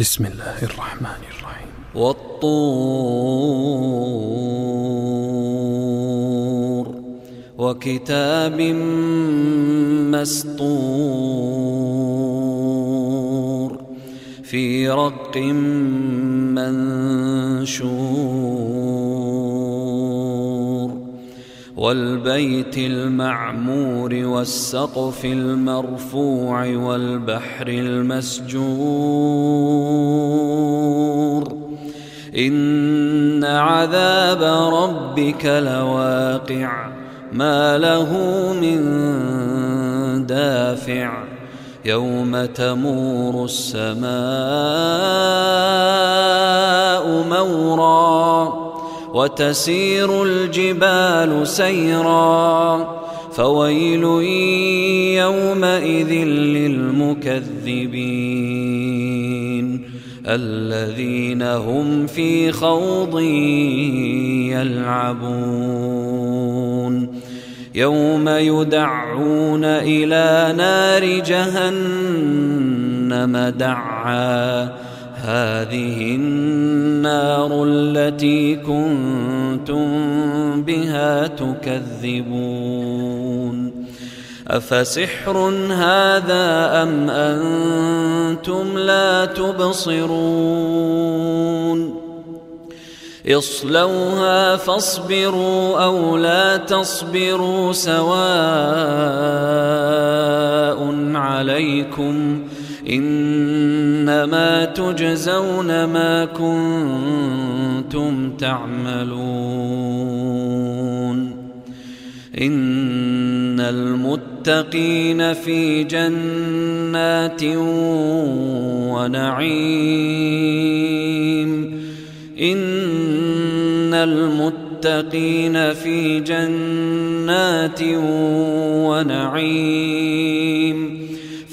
بسم الله الرحمن الرحيم. والطور وكتاب مسطور في رق منشور. والبيت المعمور والسقف المرفوع والبحر المسجور. إن عذاب ربك لواقع ما له من دافع. يوم تمور السماء مورا وتسير الجبال سيرا. فويل يومئذ للمكذبين. الذين هم في خوض يلعبون. يوم يدعون إلى نار جهنم دعا. هذه النار التي كنتم بها تكذبون أفسحر هذا أم أنتم لا تبصرون اصلوها فاصبروا أو لا تصبروا سواء عليكم إنما تجزون ما كنتم تعملون. إن المتقين في جنات ونعيم. إن المتقين في جنات ونعيم.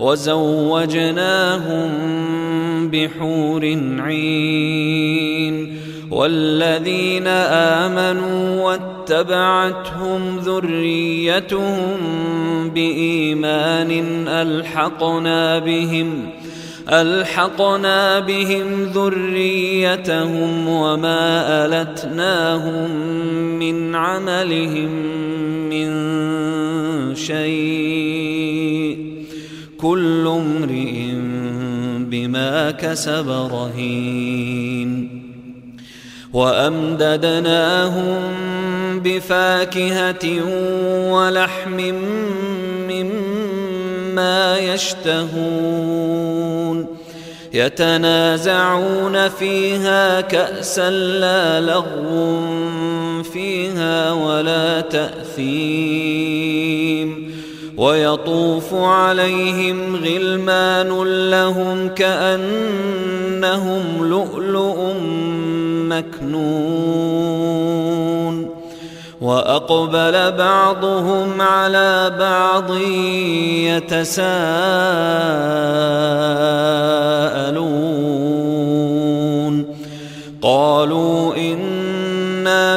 وزوجناهم بحور عين والذين آمنوا واتبعتهم ذريتهم بإيمان ألحقنا بهم ألحقنا بهم ذريتهم وما ألتناهم من عملهم من شيء كل امرئ بما كسب رهين. وأمددناهم بفاكهة ولحم مما يشتهون. يتنازعون فيها كأسا لا لغو فيها ولا تأثيم ويطوف عليهم غلمان لهم كأنهم لؤلؤ مكنون. وأقبل بعضهم على بعض يتساءلون. قالوا إنا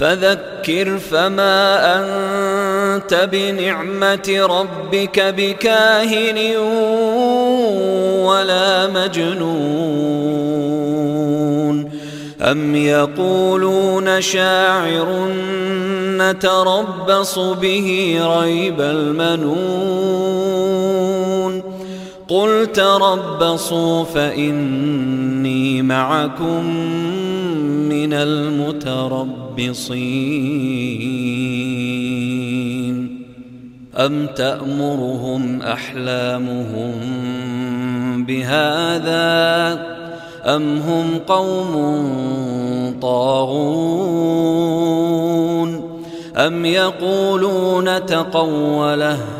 فذكر فما أنت بنعمة ربك بكاهن ولا مجنون. أم يقولون شاعر نتربص به ريب المنون. قل تربصوا فإني معكم من المتربصين. أم تأمرهم أحلامهم بهذا أم هم قوم طاغون؟ أم يقولون تقوله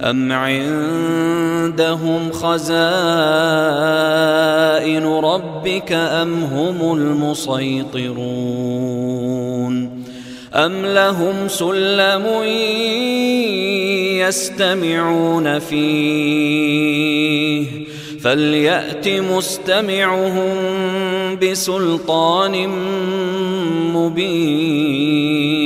أم عندهم خزائن ربك أم هم المسيطرون أم لهم سلم يستمعون فيه فليأت مستمعهم بسلطان مبين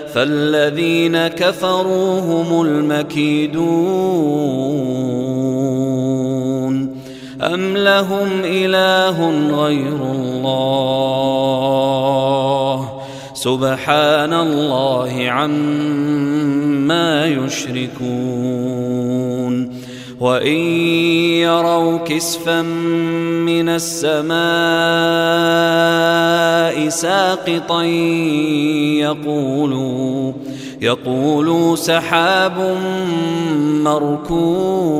فالذين كفروا هم المكيدون أم لهم إله غير الله سبحان الله عما يشركون وإن يروا كسفا من السماء ساقطا يقولوا يقولوا سحاب مركوم.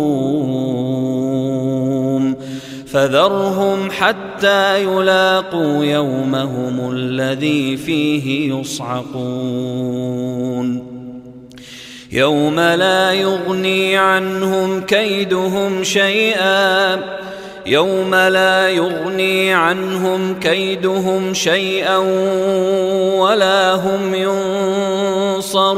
فذرهم حتى يلاقوا يومهم الذي فيه يصعقون. يوم لا يغني عنهم كيدهم شيئا. يوم لا يغني عنهم كيدهم شيئا ولا هم ينصرون.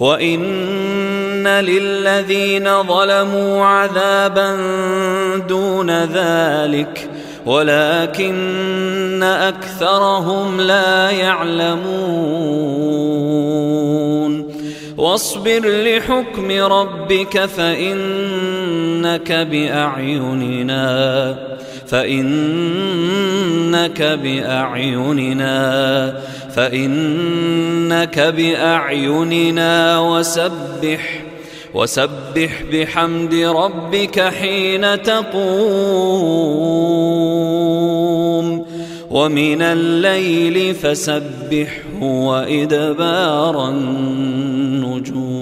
وان للذين ظلموا عذابا دون ذلك ولكن أكثرهم لا يعلمون. واصبر لحكم ربك فإنك بأعيننا فإنك بأعيننا فإنك بأعيننا وسبح وسبح بحمد ربك حين تقوم. ومن الليل فسبحه وإدبار النجوم.